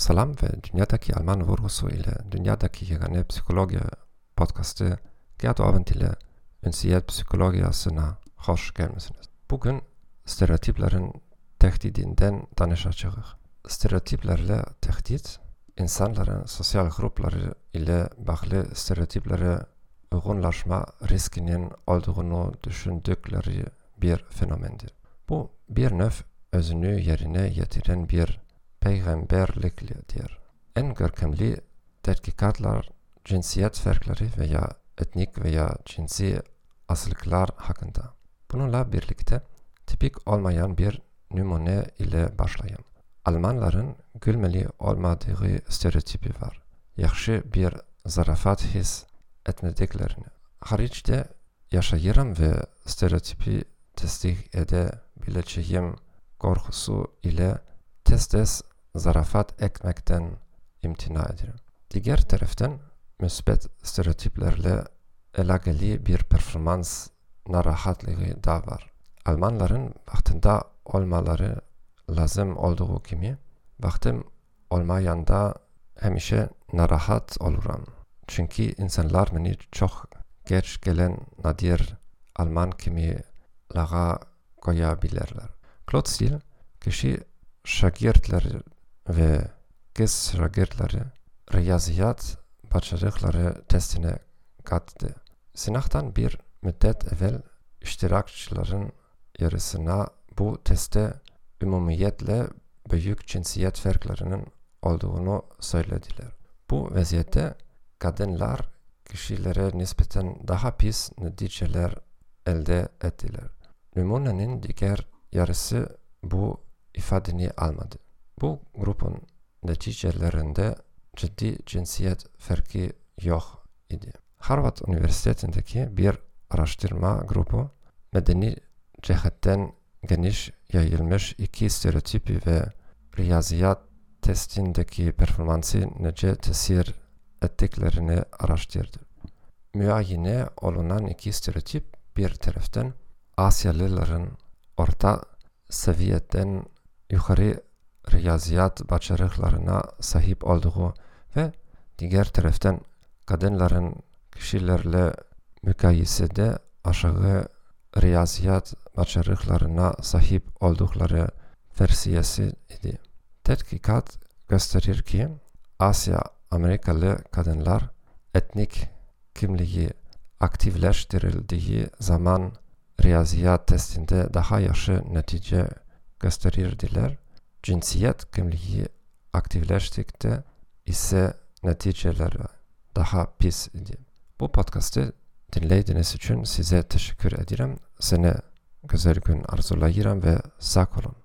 Salam ve Dünyadaki Alman vurgusu ile Dünyadaki Yegane Psikoloji podcastı Gerd Abend ile Ünsiyet Psikolojiyasına hoş gelmesiniz. Bugün stereotiplerin tehdidinden danışacağız. Stereotiplerle tehdit, insanların sosyal grupları ile bağlı stereotiplere uygunlaşma riskinin olduğunu düşündükleri bir fenomendir. Bu bir növ özünü yerine getiren bir peygamberliktir. En görkemli tetkikatlar cinsiyet farkları veya etnik veya cinsi asıllıklar hakkında. Bununla birlikte tipik olmayan bir numune ile başlayan. Almanların gülmeli olmadığı stereotipi var. Yakşı bir zarafat his etmediklerini. Hariçte yaşayırım ve stereotipi tasdik edebileceğim korkusu ile tez zarafat ekmekten imtina ederim. Diğer taraftan müsbet stereotiplerle elageli bir performans narahatlığı da var. Almanların vaktinde olmaları lazım olduğu gibi vaktim olmayanda hemişe narahat olurum. Çünkü insanlar beni çok geç gelen nadir Alman kimi lağa koyabilirler. Klotzil kişi şagirdleri ve kız şagirdleri riyaziyat başarıkları testine kattı. Sınavdan bir müddet evvel iştirakçıların yarısına bu teste ümumiyetle büyük cinsiyet farklarının olduğunu söylediler. Bu vaziyette kadınlar kişilere nispeten daha pis neticeler elde ettiler. Numunenin diğer yarısı bu ifadeni almadı. Bu grubun neticelerinde ciddi cinsiyet farkı yok idi. Harvard Üniversitesi'ndeki bir araştırma grubu medeni cihetten geniş yayılmış iki stereotipi ve riyaziyat testindeki performansı nece tesir ettiklerini araştırdı. Müayene olunan iki stereotip bir taraftan Asyalıların orta seviyeden yukarı riyaziyat başarılarına sahip olduğu ve diğer taraftan kadınların kişilerle mukayesede aşağı riyaziyat başarılarına sahip oldukları versiyesi idi. Tetkikat gösterir ki Asya Amerikalı kadınlar etnik kimliği aktifleştirildiği zaman riyaziyat testinde daha yaşı netice gösterirdiler. Cinsiyet kimliği aktifleştikte ise neticeler daha pis idi. Bu podcast'ı dinlediğiniz için size teşekkür ederim. Sene güzel gün arzulayırım ve sağ olun.